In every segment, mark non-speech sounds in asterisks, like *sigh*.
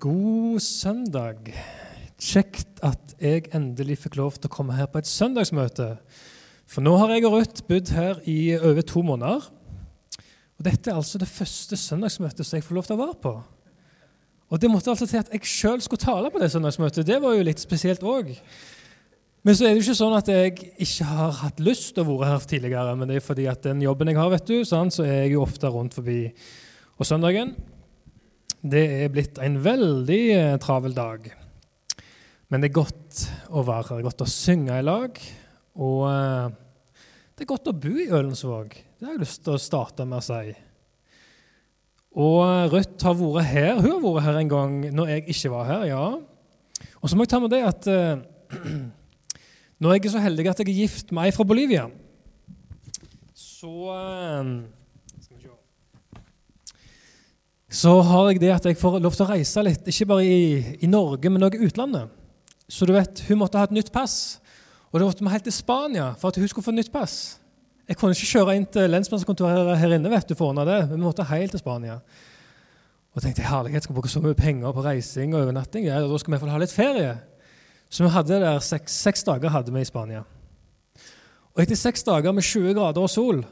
God søndag. Kjekt at jeg endelig fikk lov til å komme her på et søndagsmøte. For nå har jeg og Ruth bodd her i over to måneder. Og dette er altså det første søndagsmøtet som jeg får lov til å være på. Og det måtte altså til at jeg sjøl skulle tale på det søndagsmøtet. Det var jo litt spesielt òg. Men så er det jo ikke sånn at jeg ikke har hatt lyst til å være her tidligere. Men det er fordi at den jobben jeg har, vet du, så er jeg jo ofte rundt forbi. Og søndagen det er blitt en veldig eh, travel dag. Men det er godt å være her. Er godt å synge i lag. Og eh, det er godt å bo i Ølensvåg. Det har jeg lyst til å starte med å si. Og Rødt Ruth har vært her. Hun har vært her en gang når jeg ikke var her, ja. Og så må jeg ta med det at uh, *clears throat* når jeg er så heldig at jeg er gift med ei fra Bolivia, så uh, så har jeg det at jeg får lov til å reise litt, ikke bare i, i Norge, men også i utlandet. Så du vet, Hun måtte ha et nytt pass, og det måtte vi helt til Spania for at hun skulle få et nytt pass. Jeg kunne ikke kjøre inn til lensmannskontoret her inne vet du, for å ordne det, men vi måtte helt til Spania. Og tenkte herlighet, skal bruke så mye penger på reising og overnatting. Ja, da skal vi iallfall ha litt ferie. Så vi hadde der seks, seks dager hadde vi i Spania. Og etter seks dager med 20 grader og sol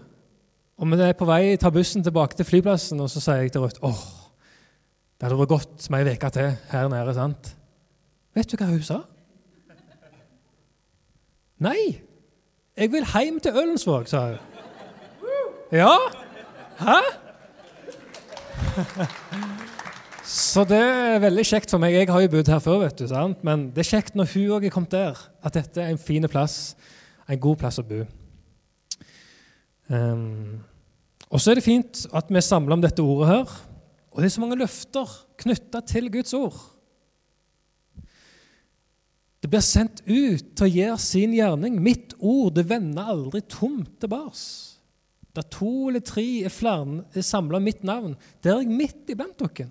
og vi er på vei tar bussen tilbake til flyplassen, og så sier jeg til Ruth åh, det hadde vært godt med ei uke til her nede. sant? Vet du hva hun sa? Nei, jeg vil hjem til Ølensvåg, sa hun. Ja? Hæ? Så det er veldig kjekt for meg. Jeg har jo bodd her før, vet du, sant? men det er kjekt når hun òg er kommet der, at dette er en fin plass, en god plass å bo. Um, og så er det fint at vi er samla om dette ordet her. Og det er så mange løfter knytta til Guds ord. Det blir sendt ut til å gjøre sin gjerning. Mitt ord det vender aldri tomt tilbake. Der to eller tre er, flere, er samla mitt navn, der er jeg midt iblant dere.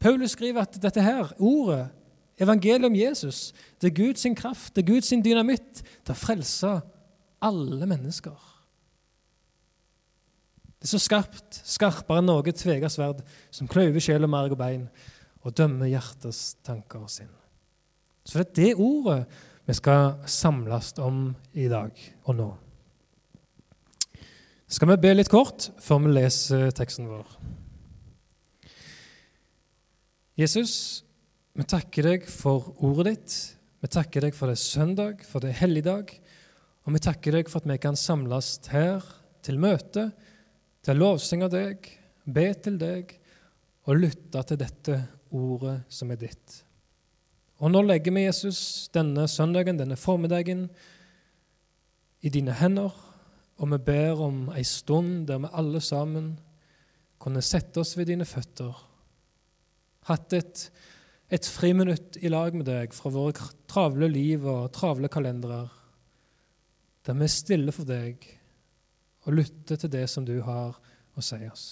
Paulus skriver at dette her, ordet, evangeliet om Jesus, det er Guds kraft, det er Guds dynamitt til å frelse alle mennesker. Det er så skarpt, skarpere enn noe tvega sverd, som kløyver sjel og marg og bein og dømmer hjertets tanker og sinn. Så det er det ordet vi skal samles om i dag og nå. Skal vi be litt kort før vi leser teksten vår? Jesus, vi takker deg for ordet ditt. Vi takker deg for det er søndag, for det er helligdag. Og vi takker deg for at vi kan samles her til møte til å lovsynge deg, be til deg og lytte til dette ordet som er ditt. Og nå legger vi Jesus denne søndagen, denne formiddagen, i dine hender, og vi ber om ei stund der vi alle sammen kunne sette oss ved dine føtter, hatt et, et friminutt i lag med deg fra våre travle liv og travle kalendere, der vi er stille for deg og lytte til det som du har å si oss.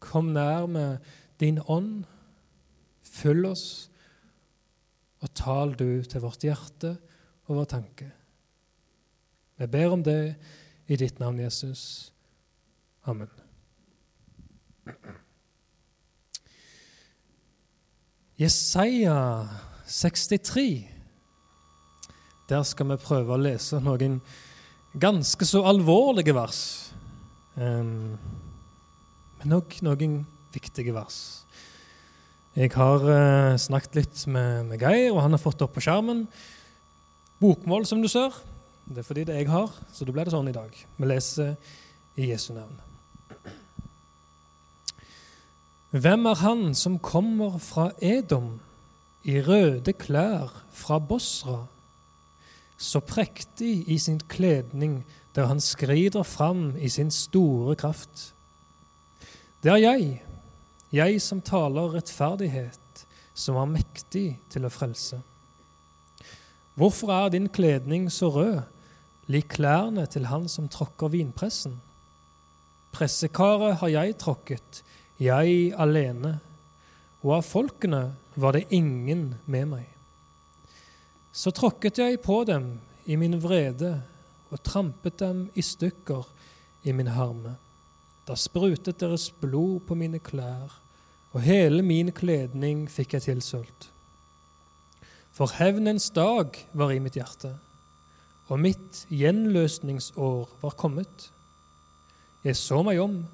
Kom nær med din ånd, fyll oss, og tal du til vårt hjerte og vår tanke. Vi ber om det i ditt navn, Jesus. Amen. Jesaja 63. Der skal vi prøve å lese noen ganske så alvorlige vers. Men òg noen viktige vers. Jeg har uh, snakket litt med, med, Geir, og han har fått det opp på skjermen. Bokmål, som du ser. Det er fordi det jeg har, så da ble det sånn i dag. Vi leser i Jesu navn. Hvem er han som kommer fra Edom, i røde klær fra Bosra? Så prektig i sin kledning, der han skrider fram i sin store kraft. Det er jeg, jeg som taler rettferdighet, som er mektig til å frelse. Hvorfor er din kledning så rød, lik klærne til han som tråkker vinpressen? Pressekaret har jeg tråkket, jeg alene, og av folkene var det ingen med meg. Så tråkket jeg på dem i min vrede og trampet dem i stykker i min harme. Da sprutet deres blod på mine klær, og hele min kledning fikk jeg tilsølt. For hevnens dag var i mitt hjerte, og mitt gjenløsningsår var kommet. Jeg så meg om,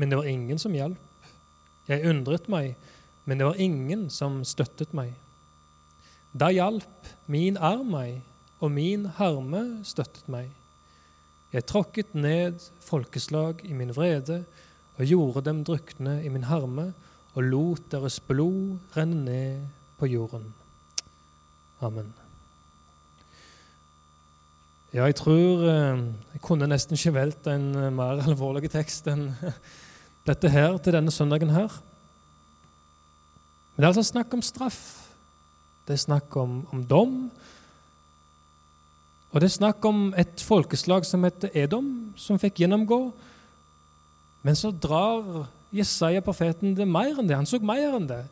men det var ingen som hjalp. Jeg undret meg, men det var ingen som støttet meg. Da hjalp min arm meg, og min harme støttet meg. Jeg tråkket ned folkeslag i min vrede og gjorde dem drukne i min harme og lot deres blod renne ned på jorden. Amen. Ja, jeg tror eh, Jeg kunne nesten ikke valgt en eh, mer *laughs* alvorlig tekst enn *laughs* dette her til denne søndagen her. Men det er altså snakk om straff. Det er snakk om, om dom. Og det er snakk om et folkeslag som heter Edom, som fikk gjennomgå. Men så drar Jesaja, profeten, det mer enn det. Han så mer enn det.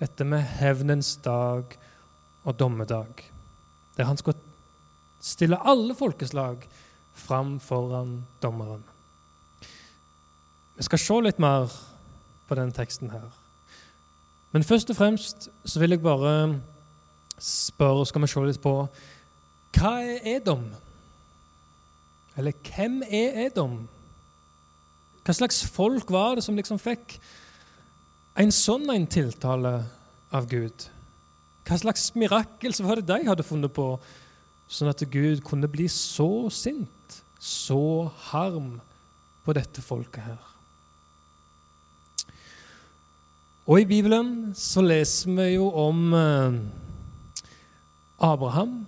Dette med hevnens dag og dommedag. Der han skal stille alle folkeslag fram foran dommeren. Vi skal se litt mer på denne teksten her. Men først og fremst så vil jeg bare spørre, skal vi se litt på hva er Edom? Eller hvem er Edom? Hva slags folk var det som liksom fikk en sånn en tiltale av Gud? Hva slags mirakel var det de hadde funnet på, sånn at Gud kunne bli så sint, så harm på dette folket her? Og i Bibelen så leser vi jo om eh, Abraham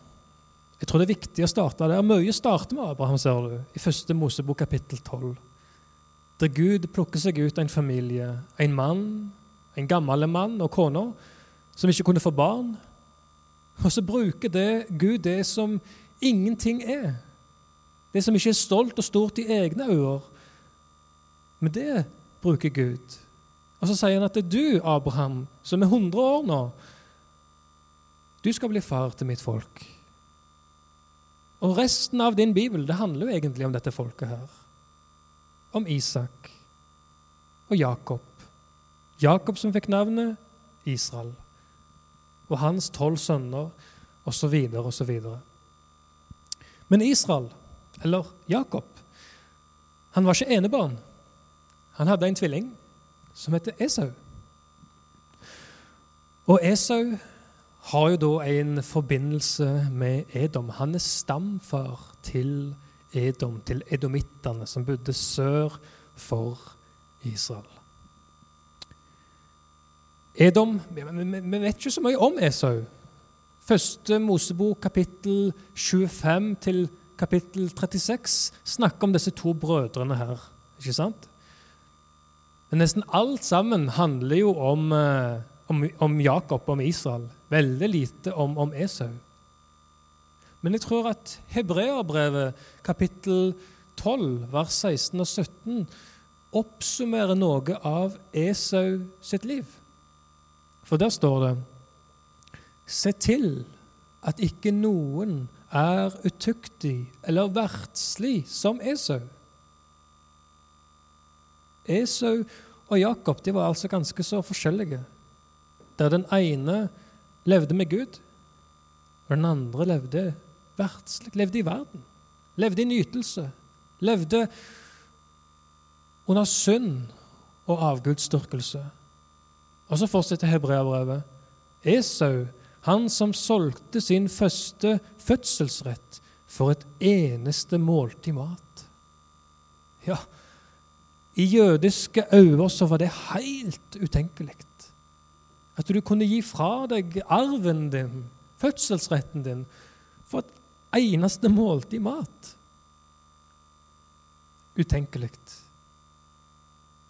jeg tror det er viktig å starte der. Mye starter med Abraham, ser du, i første Mosebok kapittel 12. Der Gud plukker seg ut en familie, en mann, en gammel mann og kone, som ikke kunne få barn. Og så bruker det Gud det som ingenting er. Det som ikke er stolt og stort i egne øyne. Men det bruker Gud. Og så sier han at det er du, Abraham, som er 100 år nå, du skal bli far til mitt folk. Og resten av din bibel det handler jo egentlig om dette folket her. Om Isak og Jakob. Jakob som fikk navnet Israel. Og hans tolv sønner, osv., osv. Men Israel, eller Jakob, han var ikke enebarn. Han hadde en tvilling som heter Esau. Og Esau har jo da en forbindelse med Edom. Han er stamfar til Edom, til edomittene, som bodde sør for Israel. Edom Vi vet ikke så mye om Esau. Første Mosebok, kapittel 25 til kapittel 36, snakker om disse to brødrene her. Ikke sant? Men nesten alt sammen handler jo om eh, om, om Jakob, om Israel. Veldig lite om, om Esau. Men jeg tror at Hebreerbrevet, kapittel 12, vers 16 og 17, oppsummerer noe av Esau sitt liv. For der står det Se til at ikke noen er utuktig eller verdslig som Esau. Esau og Jakob de var altså ganske så forskjellige der den ene levde med Gud, og den andre levde verdslig, levde i verden. Levde i nytelse. Levde under synd og avgudsdyrkelse. Og så fortsetter hebreabrevet. Esau, han som solgte sin første fødselsrett for et eneste måltid mat. Ja, i jødiske øyne så var det helt utenkelig. At du kunne gi fra deg arven din, fødselsretten din, for et eneste måltid mat. Utenkelig.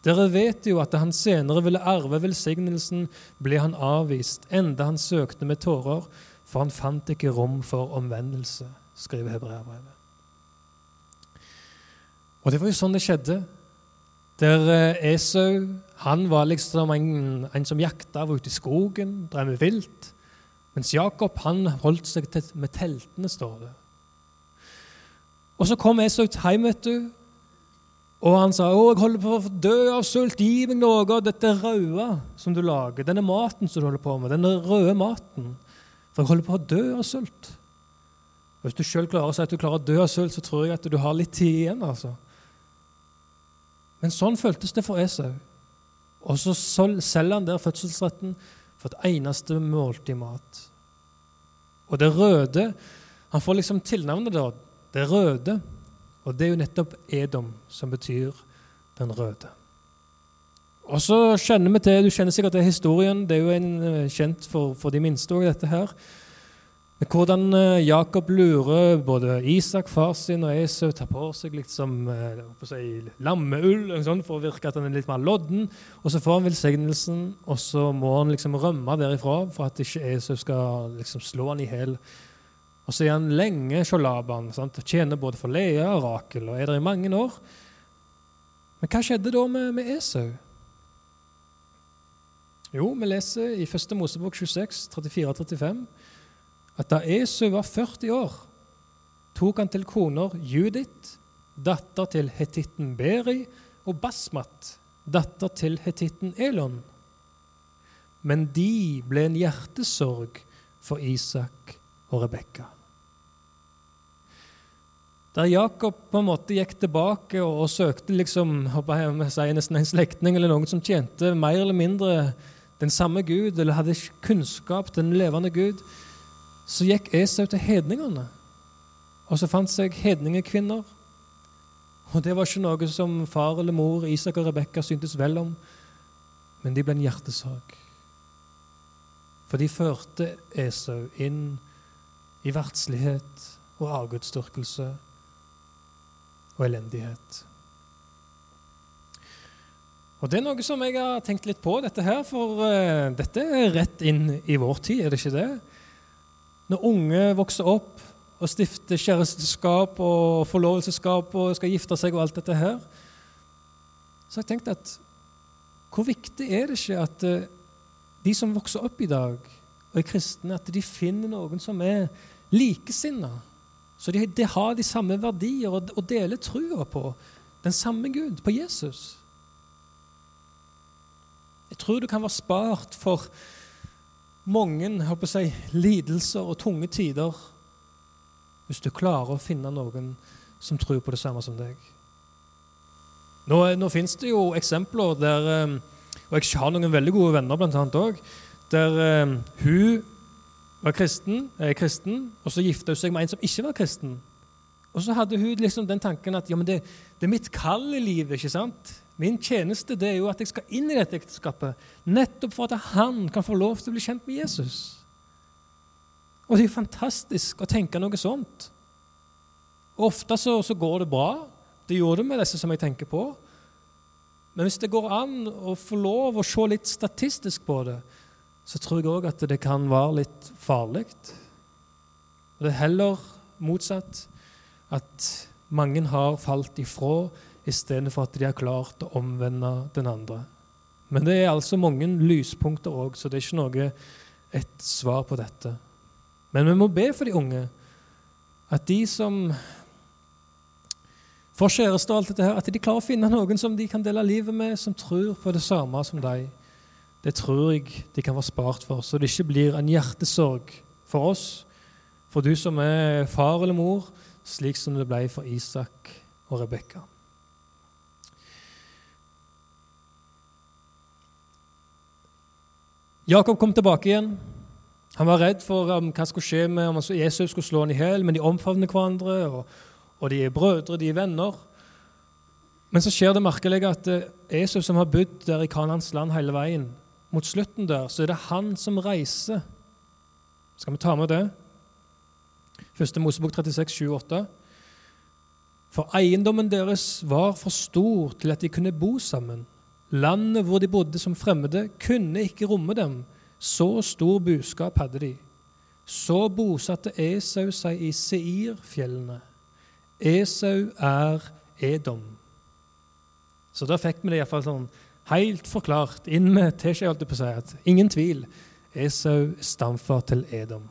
Dere vet jo at han senere ville arve velsignelsen, ble han avvist, enda han søkte med tårer, for han fant ikke rom for omvendelse, skriver hebreerbrevet. Og det var jo sånn det skjedde. Der eh, Esau han var liksom en, en som jakta, var ute i skogen, drev med vilt. Mens Jakob han holdt seg til, med teltene, står det. Og så kom Esau hjem, vet du. Og han sa å, jeg holder på å dø av sult, gi meg noe av dette røde som du lager, denne maten som du holder på med, denne røde maten. For jeg holder på å dø av sult. Hvis du sjøl klarer å si at du klarer å dø av sult, så tror jeg at du har litt tid igjen. altså. Men sånn føltes det for Esau. Og så selger han der fødselsretten for et eneste måltid mat. Og det røde Han får liksom tilnavnet da, det røde. Og det er jo nettopp Edom, som betyr den røde. Og så kjenner vi til, Du kjenner sikkert til historien. Det er jo en, eh, kjent for, for de minste òg, dette her. Hvordan eh, Jakob lurer både Isak, far sin, og Esau tar på seg litt som si, lammeull sånn, for å virke at han er litt mer lodden. Og så får han velsignelsen, og så må han liksom rømme derifra for at ikke Esau skal liksom, slå han i hjel. Og så er han lenge hos Laban. Sant? Tjener både for Lea og Rakel og er der i mange år. Men hva skjedde da med, med Esau? Jo, vi leser i 1. Mosebok 26, 34-35 at da Esau var 40 år, tok han til koner Judith, datter til hetitten Beri, og Basmat, datter til hetitten Elon. Men de ble en hjertesorg for Isak og Rebekka. Der Jakob på en måte gikk tilbake og, og søkte liksom, jeg nesten en slektning eller noen som tjente mer eller mindre den samme Gud, eller hadde kunnskap til den levende Gud, så gikk Esau til hedningene. Og så fant seg hedningekvinner. Og det var ikke noe som far eller mor, Isak og Rebekka syntes vel om, men de ble en hjertesak. For de førte Esau inn i verdslighet og avgudsdyrkelse og elendighet. Og Det er noe som jeg har tenkt litt på, dette her, for uh, dette er rett inn i vår tid, er det ikke det? Når unge vokser opp og stifter kjæresteskap og forlovelsesskap og skal gifte seg og alt dette her, så har jeg tenkt at hvor viktig er det ikke at eh, de som vokser opp i dag og er kristne, at de finner noen som er likesinna? Så de, de, har de samme verdier og, og deler trua på den samme Gud, på Jesus. Jeg tror du kan være spart for mange håper jeg, lidelser og tunge tider hvis du klarer å finne noen som tror på det samme som deg. Nå, nå fins det jo eksempler der eh, Og jeg har noen veldig gode venner blant annet også, der um, hun var kristen, er kristen, og så gifta hun seg med en som ikke var kristen. Og så hadde hun liksom den tanken at ja, men det, det er mitt kall i livet. ikke sant? Min tjeneste det er jo at jeg skal inn i dette ekteskapet, nettopp for at han kan få lov til å bli kjent med Jesus. Og det er fantastisk å tenke noe sånt. Ofte så, så går det bra. Det gjorde det med disse som jeg tenker på. Men hvis det går an å få lov å se litt statistisk på det, så tror jeg òg at det kan være litt farlig. Det er heller motsatt. At mange har falt ifra istedenfor at de har klart å omvende den andre. Men det er altså mange lyspunkter òg, så det er ikke noe et svar på dette. Men vi må be for de unge, at de som får kjæreste og alt dette her, at de klarer å finne noen som de kan dele livet med, som tror på det samme som deg. Det tror jeg de kan være spart for, så det ikke blir en hjertesorg for oss, for du som er far eller mor, slik som det ble for Isak og Rebekka. Jakob kom tilbake igjen. Han var redd for um, hva skulle skje med om Jesus skulle slå ham i hjel, men de omfavner hverandre, og, og, de er brødre, de er venner. Men så skjer det merkelige at Jesus, eh, som har bodd der i Kanans land hele veien, mot slutten der, så er det han som reiser. Skal vi ta med det? Første Mosebok 36, 7-8. For eiendommen deres var for stor til at de kunne bo sammen. Landet hvor de bodde som fremmede, kunne ikke romme dem. Så stor buskap hadde de. Så bosatte Esau seg i Seirfjellene. Esau er Edom. Så da fikk vi det iallfall sånn helt forklart inn med teskje, holdt jeg på å si. at Ingen tvil. Esau stamfar til Edom.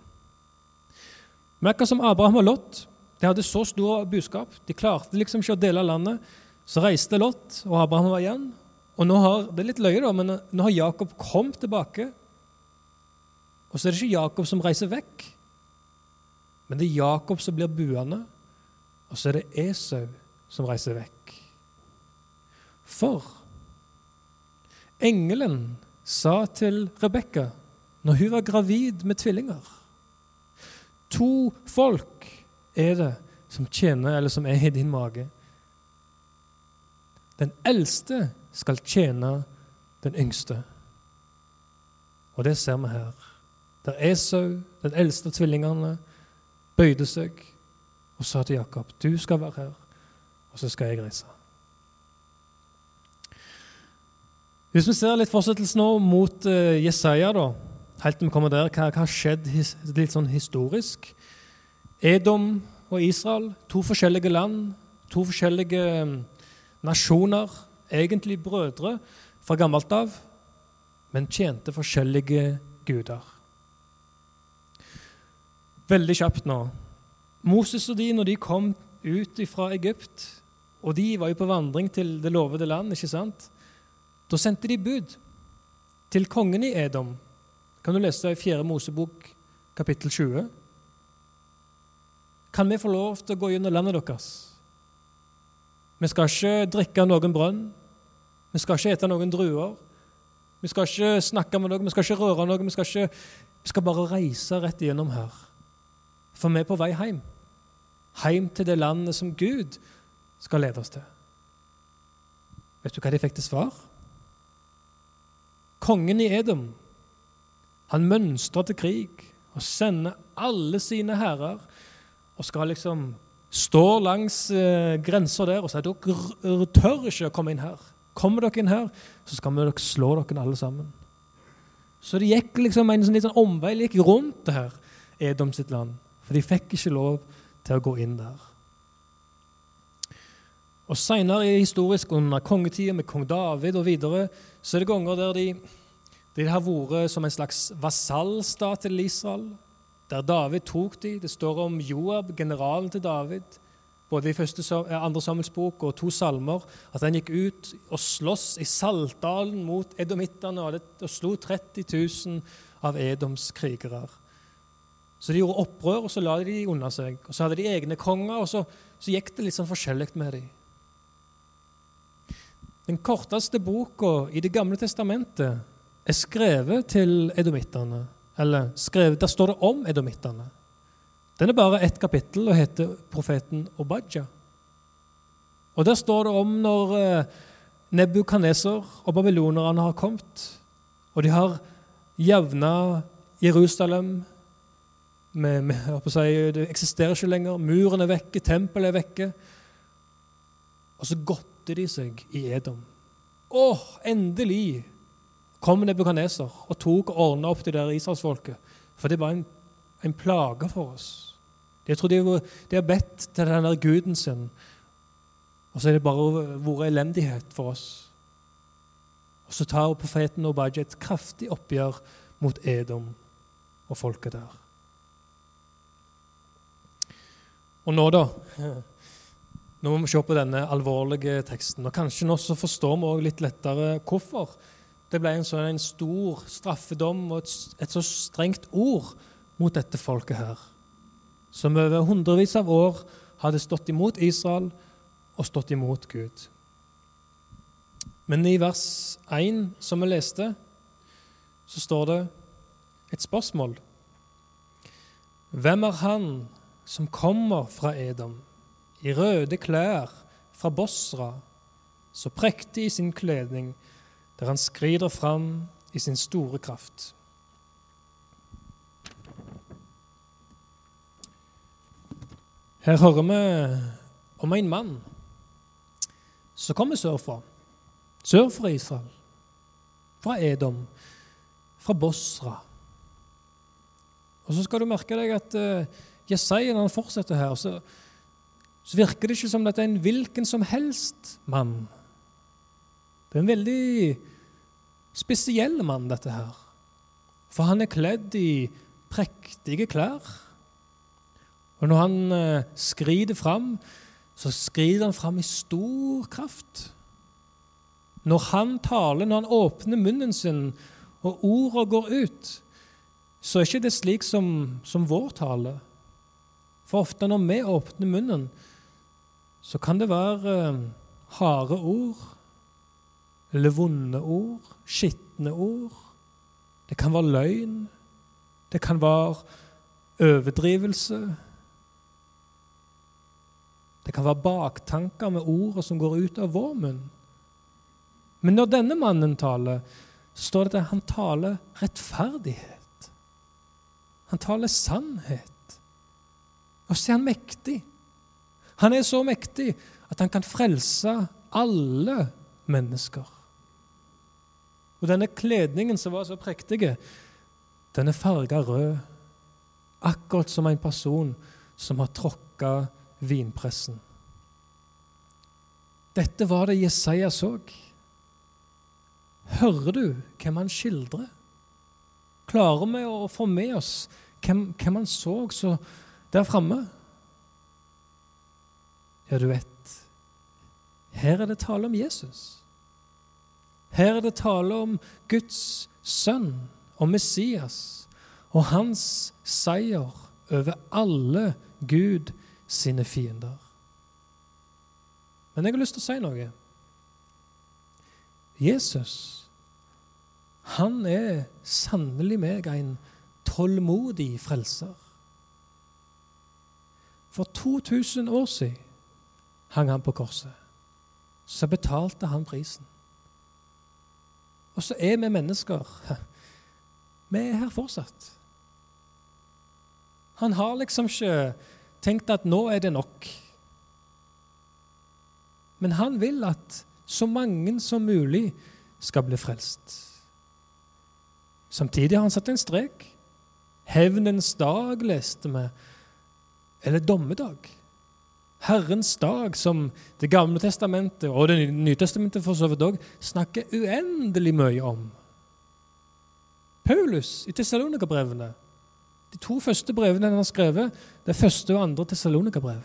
Men akkurat som Abraham og Lot, de hadde så stor buskap, de klarte liksom ikke å dele landet, Så reiste Lot, og Abraham var igjen. Og nå har, Det er litt løye, da, men nå har Jakob kommet tilbake. Og så er det ikke Jakob som reiser vekk, men det er Jakob som blir buende. Og så er det Esau som reiser vekk. For engelen sa til Rebekka når hun var gravid med tvillinger To folk er det som tjener, eller som er i din mage. Den eldste skal tjene den yngste. Og det ser vi her. Der Esau, den eldste av tvillingene, bøyde seg og sa til Jakob, 'Du skal være her, og så skal jeg reise.' Hvis vi ser litt fortsettelse nå mot uh, Jesaja, da, helt til vi kommer der, hva har skjedd litt sånn historisk? Edom og Israel, to forskjellige land, to forskjellige mm, nasjoner, egentlig brødre fra gammelt av, men tjente forskjellige guder. Veldig kjapt nå. Moses og de, når de kom ut fra Egypt, og de var jo på vandring til det lovede land, ikke sant? Da sendte de bud til kongen i Edom. Kan du lese i 4. Mosebok, kapittel 20? Kan vi få lov til å gå gjennom landet deres? Vi skal ikke drikke noen brønn. Vi skal ikke ete noen druer. Vi skal ikke snakke med noen, vi skal ikke røre noe. Vi skal, ikke, vi skal bare reise rett igjennom her. For vi er på vei hjem. Hjem til det landet som Gud skal lede oss til. Vet du hva de fikk til svar? Kongen i Edom han mønstrer til krig og sender alle sine hærer og skal liksom stå langs eh, grensa der og si dere tør ikke å komme inn her. Kommer dere inn her, så skal vi slå dere alle sammen. Så det gikk liksom en sånn liten omvei gikk rundt det her Edom sitt land. For de fikk ikke lov til å gå inn der. Og Senere i historisk under kongetida med kong David og videre, så er det ganger der de, de har vært som en slags vasallstat til Israel. Der David tok de. Det står om Joab, generalen til David, både i første, eh, andre Samuels bok og to salmer, at han gikk ut og sloss i Saltdalen mot edomittene og slo 30 000 av Edoms krigere. Så de gjorde opprør, og så la de de unna seg. Og Så hadde de egne konger, og så, så gikk det litt sånn forskjellig med dem. Den korteste boka i Det gamle testamentet er skrevet til edomittene. Eller skrevet, der står det om edomittene. Den er bare ett kapittel og heter profeten Obadja. Og Der står det om når eh, Nebukaneser og babylonerne har kommet, og de har jevna Jerusalem med, med, si, Det eksisterer ikke lenger. Muren er vekke, tempelet er vekke. Og så godter de seg i Edom. Å, endelig kom Nebukaneser og tok og ordna opp det der israelsfolket. For det var en, en plage for oss. Jeg tror de, har bedt til den der guden sin, og så er det bare vært elendighet for oss. Og så tar profeten Obaji et kraftig oppgjør mot Edom og folket der. Og nå, da? Nå må vi se på denne alvorlige teksten. Og Kanskje nå så forstår vi også litt lettere hvorfor det ble en sånn en stor straffedom og et, et, så strengt ord mot dette folket her, som over hundrevis av år hadde stått imot Israel og stått imot Gud. Men i vers 1, som vi leste, så står det et spørsmål. Hvem er han som kommer fra Edom, i røde klær fra Bosra, så prektig i sin kledning, der han skrider fram i sin store kraft. Her hører vi om en mann som kommer sørfra, sør fra Israel, fra Edom, fra Bosra. Og så skal du merke deg at uh, Jesaja, når han fortsetter her, så, så virker det ikke som at det er en hvilken som helst mann. Det er en veldig spesiell mann, dette her. For han er kledd i prektige klær. Og når han eh, skrider fram, så skrider han fram i stor kraft. Når han taler, når han åpner munnen sin, og ordene går ut, så er ikke det slik som, som vår tale. For ofte når vi åpner munnen, så kan det være eh, harde ord, eller vonde ord, skitne ord. Det kan være løgn. Det kan være overdrivelse. Det kan være baktanker med ordene som går ut av vår munn. Men når denne mannen taler, så står det at han taler rettferdighet. Han taler sannhet. Og så er han mektig. Han er så mektig at han kan frelse alle mennesker. Og denne kledningen som var så prektig, den er farga rød. Akkurat som en person som har tråkka vinpressen. Dette var det Jesaja så. Hører du hvem han skildrer? Klarer vi å få med oss hvem, hvem han så så der framme? Ja, du vet Her er det tale om Jesus. Her er det tale om Guds sønn, og Messias, og hans seier over alle Gud sine fiender. Men jeg har lyst til å si noe. Jesus, han er sannelig meg en tålmodig frelser. For 2000 år siden hang han på korset. Så betalte han prisen. Og så er vi mennesker. *laughs* Vi er her fortsatt. Han har liksom ikke tenkt at nå er det nok. Men han vil at så mange som mulig skal bli frelst. Samtidig har han satt en strek. Hevnens dag, leste vi. Eller dommedag. Herrens dag, som Det gamle testamentet og Det nye testamentet for så vidt òg snakker uendelig mye om. Paulus i Tessalonika-brevene de to første brevene han har skrevet, det er første og andre Tessalonika-brev.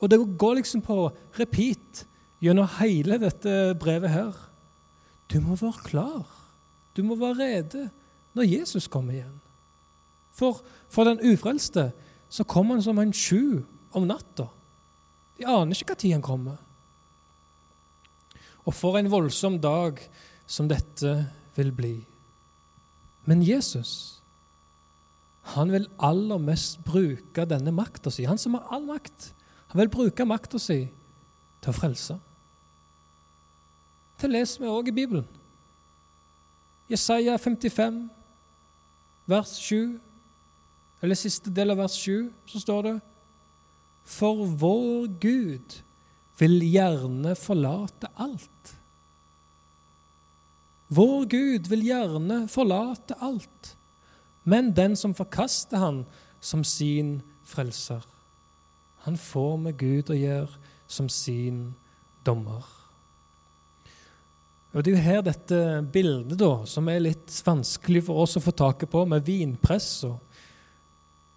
Og det går liksom på repeat gjennom hele dette brevet her. Du må være klar. Du må være rede når Jesus kommer igjen. For, for den ufrelste så kommer han som en sju om natta. De aner ikke når han kommer. Og for en voldsom dag som dette vil bli. Men Jesus han vil aller mest bruke denne makta si. Han som har all makt. Han vil bruke makta si til å frelse. Det leser vi òg i Bibelen. Jesaja 55, vers 7, eller siste del av vers 7, så står det For vår Gud vil gjerne forlate alt. Vår Gud vil gjerne forlate alt men den som forkaster han som sin frelser, han får med Gud å gjøre som sin dommer. Og Det er jo her dette bildet, da, som er litt vanskelig for oss å få taket på, med vinpress.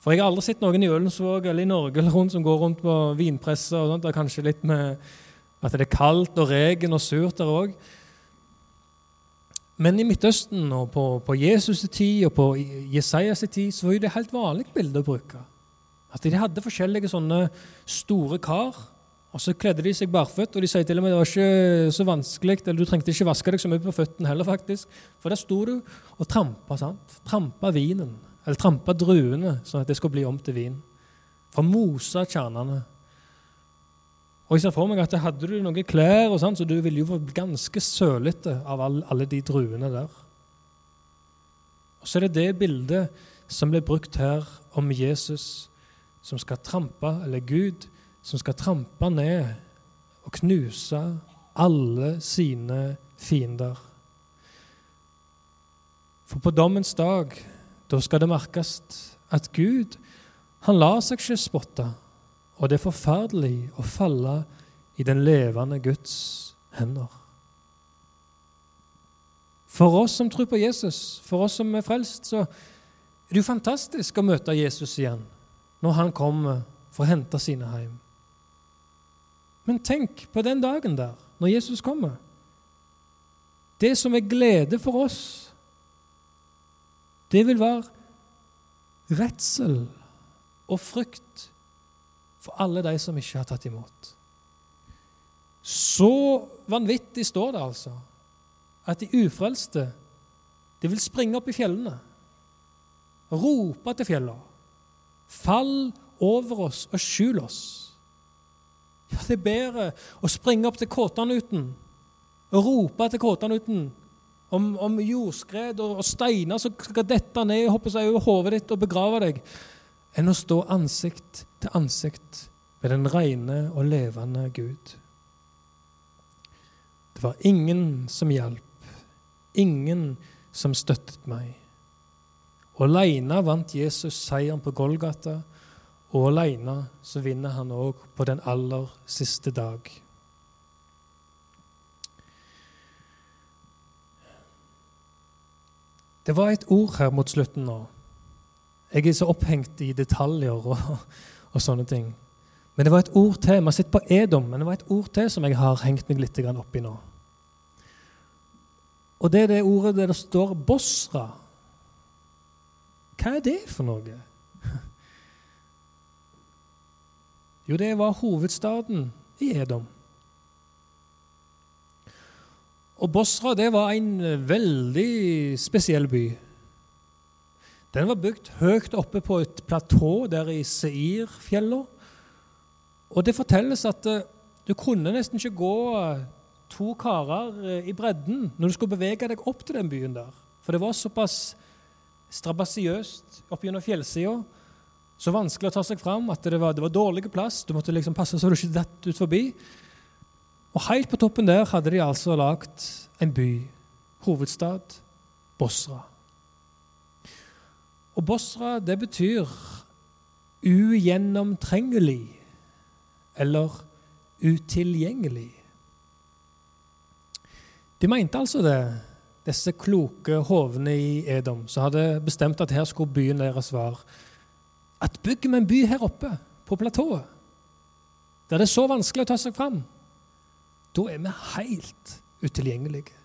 For jeg har aldri sett noen i Ølensvåg eller i Norge eller rundt som går rundt på vinpresser. og sånt. Det er kanskje litt med at det er kaldt og regn og surt der òg. Men i Midtøsten og på, på Jesus' tid og på Jesajas tid så var det et helt vanlig bilde å bruke. At De hadde forskjellige sånne store kar, og så kledde de seg barføtt. Og de sier til og med det var ikke så vanskelig, eller du trengte ikke vaske deg så mye på føttene heller, faktisk. For der sto du og trampa. sant? Trampa vinen, eller trampa druene, sånn at det skulle bli om til vin. For å mose kjernene. Og jeg ser for meg at Hadde du noen klær, og sånn, så du ville jo vært ganske sølete av all, alle de druene der. Og Så er det det bildet som ble brukt her om Jesus som skal trampe, eller Gud, som skal trampe ned og knuse alle sine fiender. For på dommens dag, da skal det merkes at Gud, han lar seg ikke spotte. Og det er forferdelig å falle i den levende Guds hender. For oss som tror på Jesus, for oss som er frelst, så er det jo fantastisk å møte Jesus igjen når han kommer for å hente sine hjem. Men tenk på den dagen der, når Jesus kommer. Det som er glede for oss, det vil være redsel og frykt for alle de som ikke har tatt imot. Så vanvittig står det altså at de ufrelste de vil springe opp i fjellene, rope til fjellene. Fall over oss og skjul oss. Ja, det er bedre å springe opp til Kåtanuten og rope til Kåtanuten om, om jordskred og, og, steiner som skal dette ned og hoppe seg over hodet ditt og begrave deg, enn å stå ansikt til ansikt med den rene og levende Gud. Det var ingen som hjalp, ingen som støttet meg. Aleine vant Jesus seieren på Golgata, og alene så vinner han òg på den aller siste dag. Det var et ord her mot slutten nå. Jeg er så opphengt i detaljer og, og sånne ting. Men det var et ord til. Har sett på Edom, men det var et ord til som jeg har hengt meg litt opp i nå. Og det er det ordet der det står 'Bosra'. Hva er det for noe? *laughs* Jo, det var hovedstaden i Edom. Og Bosra det var en veldig spesiell by. Den var bygd høyt oppe på et platå der i Seirfjella. Og det fortelles at eh, du kunne nesten ikke gå eh, to karer eh, i bredden når du skulle bevege deg opp til den byen der. For det var såpass strabasiøst opp gjennom fjellsida, så vanskelig å ta seg fram at det var, det var dårlig plass. Du måtte liksom passe så du ikke datt ut forbi. Og helt på toppen der hadde de altså lagd en by, hovedstad, Bosra. Og Bosra, det betyr ugjennomtrengelig eller utilgjengelig. De mente altså det, disse kloke hovene i Edom, som hadde bestemt at her skulle byen deres være. At bygger vi en by her oppe, på platået, der det er så vanskelig å ta seg fram, da er vi helt utilgjengelige.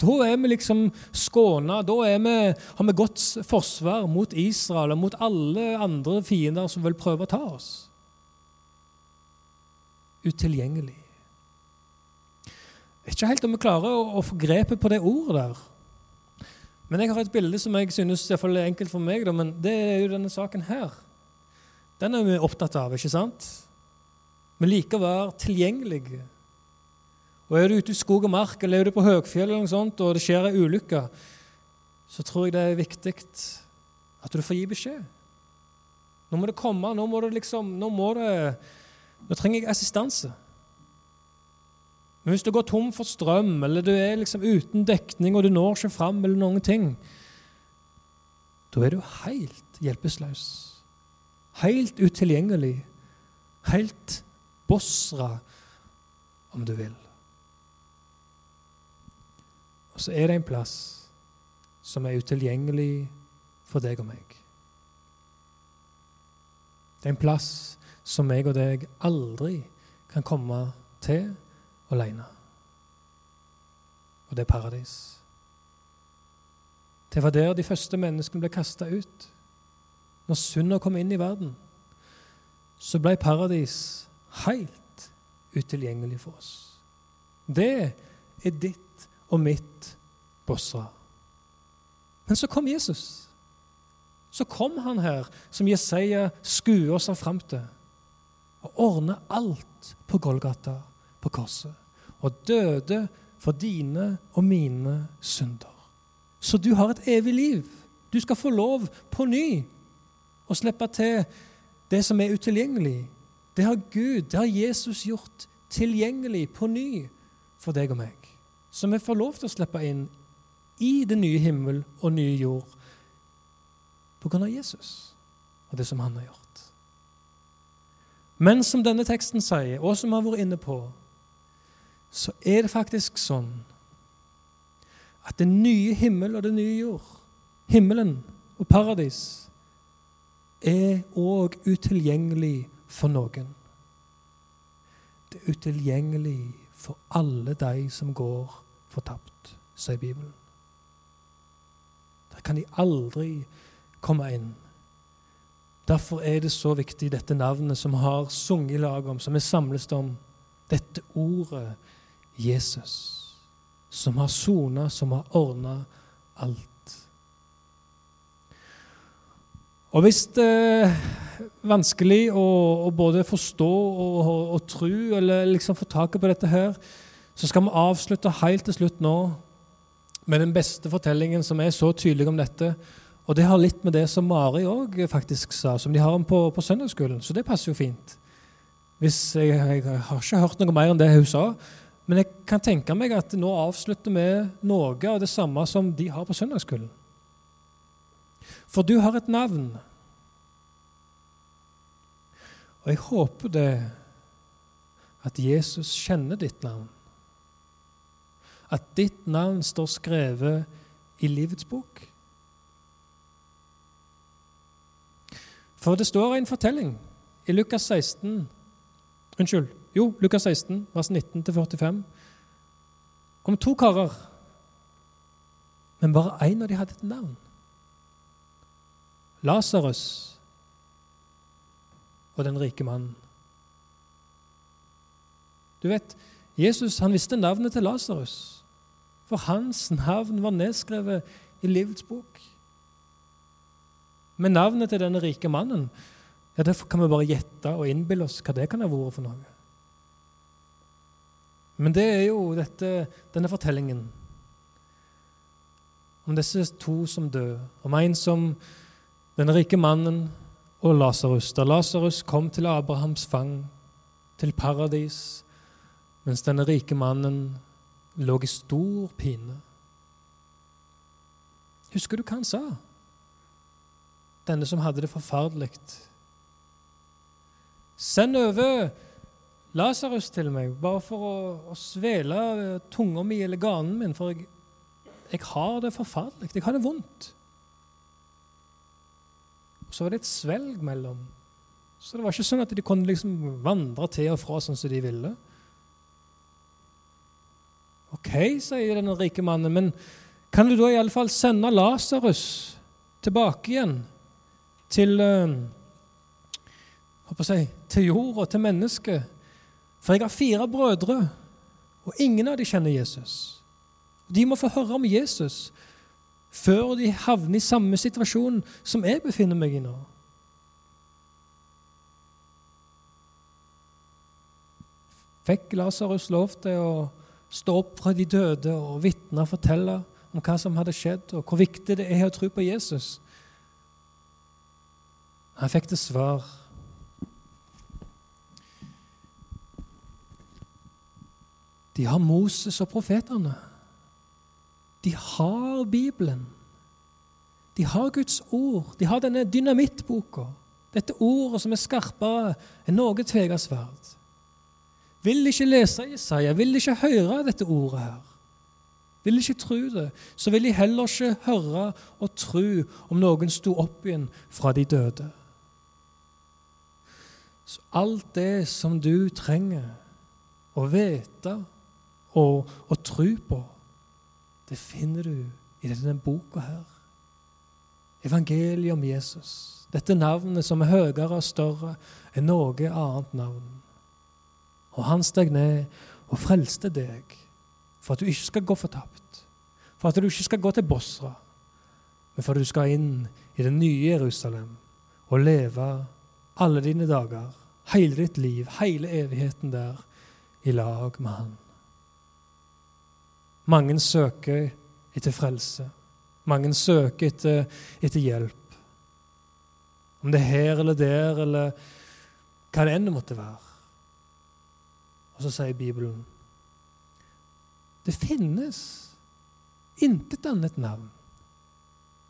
Da er vi liksom skåna. Da vi, har vi godt forsvar mot Israel og mot alle andre fiender som vil prøve å ta oss. Utilgjengelig. Ikke helt om vi klarer å, å få grepet på det ordet der. Men jeg har et bilde som jeg synes er enkelt for meg, men det er jo denne saken her. Den er vi opptatt av, ikke sant? Vi liker å være tilgjengelige. Og Er du ute i skog og mark eller er du på høgfjell eller noe sånt, og det skjer ei ulykke, så tror jeg det er viktig at du får gi beskjed. Nå må det komme. Nå må det liksom Nå, må det, nå trenger jeg assistanse. Men hvis du går tom for strøm, eller du er liksom uten dekning, og du når ikke fram, eller noen ting, da er du helt hjelpeløs. Helt utilgjengelig. Helt Bosra, om du vil. Så er det en plass som er utilgjengelig for deg og meg. Det er en plass som meg og deg aldri kan komme til alene. Og det er paradis. Det var der de første menneskene ble kasta ut. Når synda kom inn i verden, så ble paradis helt utilgjengelig for oss. Det er ditt og mitt Bosra. Men så kom Jesus. Så kom han her, som Jesaja skuer oss fram til, og ordner alt på Golgata, på korset og døde for dine og mine synder. Så du har et evig liv. Du skal få lov på ny å slippe til det som er utilgjengelig. Det har Gud, det har Jesus gjort tilgjengelig på ny for deg og meg. Så vi får lov til å slippe inn i det nye himmel og nye jord på grunn av Jesus og det som han har gjort. Men som denne teksten sier, og som vi har vært inne på, så er det faktisk sånn at den nye himmel og den nye jord, himmelen og paradis, er òg utilgjengelig for noen. Det er utilgjengelig for alle de som går fortapt, sier Bibelen. Der kan de aldri komme inn. Derfor er det så viktig, dette navnet som har sunget i lag om, som vi samles om. Dette ordet Jesus, som har sona, som har ordna alt. Og hvis det er vanskelig å, å både forstå og, og, og tro, eller liksom få taket på dette her, så skal vi avslutte helt til slutt nå med den beste fortellingen som er så tydelig om dette. Og det har litt med det som Mari òg faktisk sa, som de har om på, på søndagsskolen. Så det passer jo fint. Hvis jeg, jeg, har ikke hørt noe mer enn det hun sa. Men jeg kan tenke meg at nå avslutter vi noe av det samme som de har på søndagsskolen. For du har et navn. Og jeg håper det at Jesus kjenner ditt navn. At ditt navn står skrevet i livets bok. For det står en fortelling i Lukas 16 Unnskyld. Jo, Lukas 16, vers 19-45, om to karer. Men bare én av dem hadde et navn. Lasarus og den rike mannen. Du vet, Jesus han visste navnet til Lasarus, for hans navn var nedskrevet i livets bok. Men navnet til denne rike mannen ja, Derfor kan vi bare gjette og innbille oss hva det kan ha vært for noe. Men det er jo dette, denne fortellingen om disse to som dør, om en som den rike mannen og Lasarus. Da Lasarus kom til Abrahams fang, til paradis, mens denne rike mannen lå i stor pine. Husker du hva han sa? Denne som hadde det forferdelig. Send over Lasarus til meg, bare for å, å svele tunga mi eller ganen min, for jeg, jeg har det forferdelig. Jeg har det vondt. Og så var det et svelg mellom. Så det var ikke sånn at de kunne liksom vandre til og fra sånn som de ville. OK, sier den rike mannen, men kan du da i alle fall sende Lasarus tilbake igjen til uh, jeg, til jord og til mennesket? For jeg har fire brødre, og ingen av dem kjenner Jesus. De må få høre om Jesus før de havner i samme situasjon som jeg befinner meg i nå. Fikk Lasarus lov til å stå opp fra de døde og vitne og fortelle om hva som hadde skjedd, og hvor viktig det er å tro på Jesus? Han fikk det svar. De har Moses og profetene. De har Bibelen. De har Guds ord. De har denne dynamittboka. Dette ordet som er skarpere enn noe tvega sverd. Vil ikke lese Jesaja, vil ikke høre dette ordet her, vil ikke tro det, så vil de heller ikke høre og tro om noen sto opp igjen fra de døde. Så alt det som du trenger å vite og, og tro på, det finner du i denne boka her. Evangeliet om Jesus. Dette navnet som er høyere og større enn noe annet navn. Og han steg ned og frelste deg for at du ikke skal gå fortapt. For at du ikke skal gå til Bosra, men for at du skal inn i det nye Jerusalem og leve alle dine dager, hele ditt liv, hele evigheten der, i lag med Han. Mange søker etter frelse. Mange søker etter, etter, hjelp. Om det er her eller der, eller hva det enn måtte være. Og så sier Bibelen det finnes intet annet navn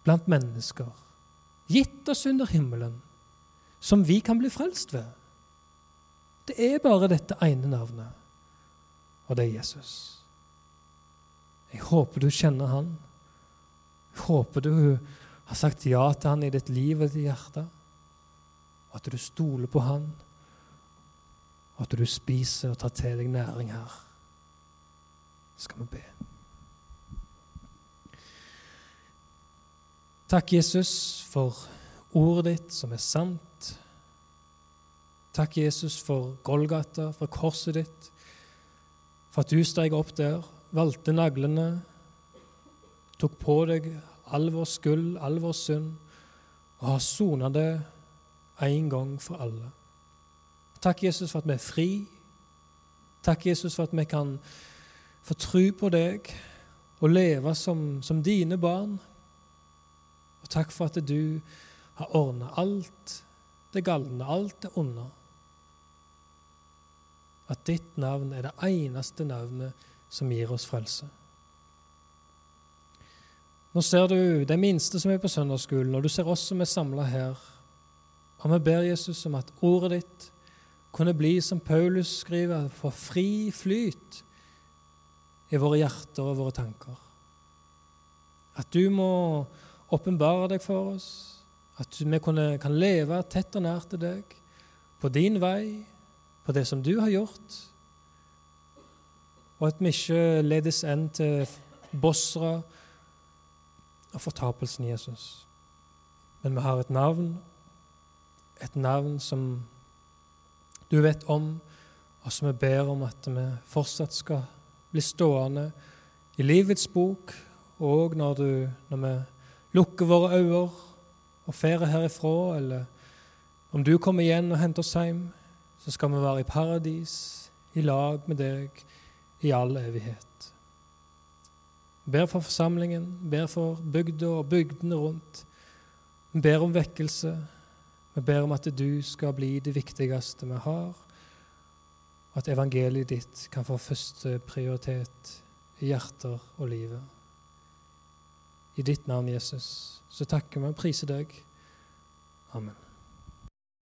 blant mennesker, gitt oss under himmelen, som vi kan bli frelst ved. Det er bare dette ene navnet, og det er Jesus. Jeg håper du kjenner han. Jeg håper du har sagt ja til han i ditt liv og ditt hjerte. Og at du stoler på han. Og at du spiser og tar til deg næring her. Skal vi be. Takk, Jesus, for ordet ditt som er sant. Takk, Jesus, for Golgata, for korset ditt, for at du steg opp der, valgte naglene, tok på deg all vår skyld, all vår synd, og har sona det en gang for alle. Takk, Jesus, for at vi er fri. Takk, Jesus, for at vi kan få tro på deg og leve som, som dine barn. Og takk for at du har ordna alt det galne, alt det onde. At ditt navn er det eneste navnet som gir oss frelse. Nå ser du de minste som er på søndagsskolen, og du ser oss som er samla her. Og vi ber Jesus om at ordet ditt kunne bli, som Paulus skriver, for fri flyt i våre hjerter og våre tanker. At du må åpenbare deg for oss, at vi kan leve tett og nært til deg, på din vei, på det som du har gjort, og at vi ikke ledes enn til Bosra og fortapelsen Jesus. Men vi har et navn, et navn som du vet om, og som vi ber om at vi fortsatt skal bli stående i livets bok, og når, du, når vi lukker våre øyne og drar herifra, eller om du kommer igjen og henter oss hjem, så skal vi være i paradis, i lag med deg, i all evighet. Ber for forsamlingen, ber for bygda og bygdene rundt. Vi ber om vekkelse. Vi ber om at du skal bli det viktigste vi har, og at evangeliet ditt kan få første prioritet i hjerter og livet. I ditt navn, Jesus, så takker vi og priser deg. Amen.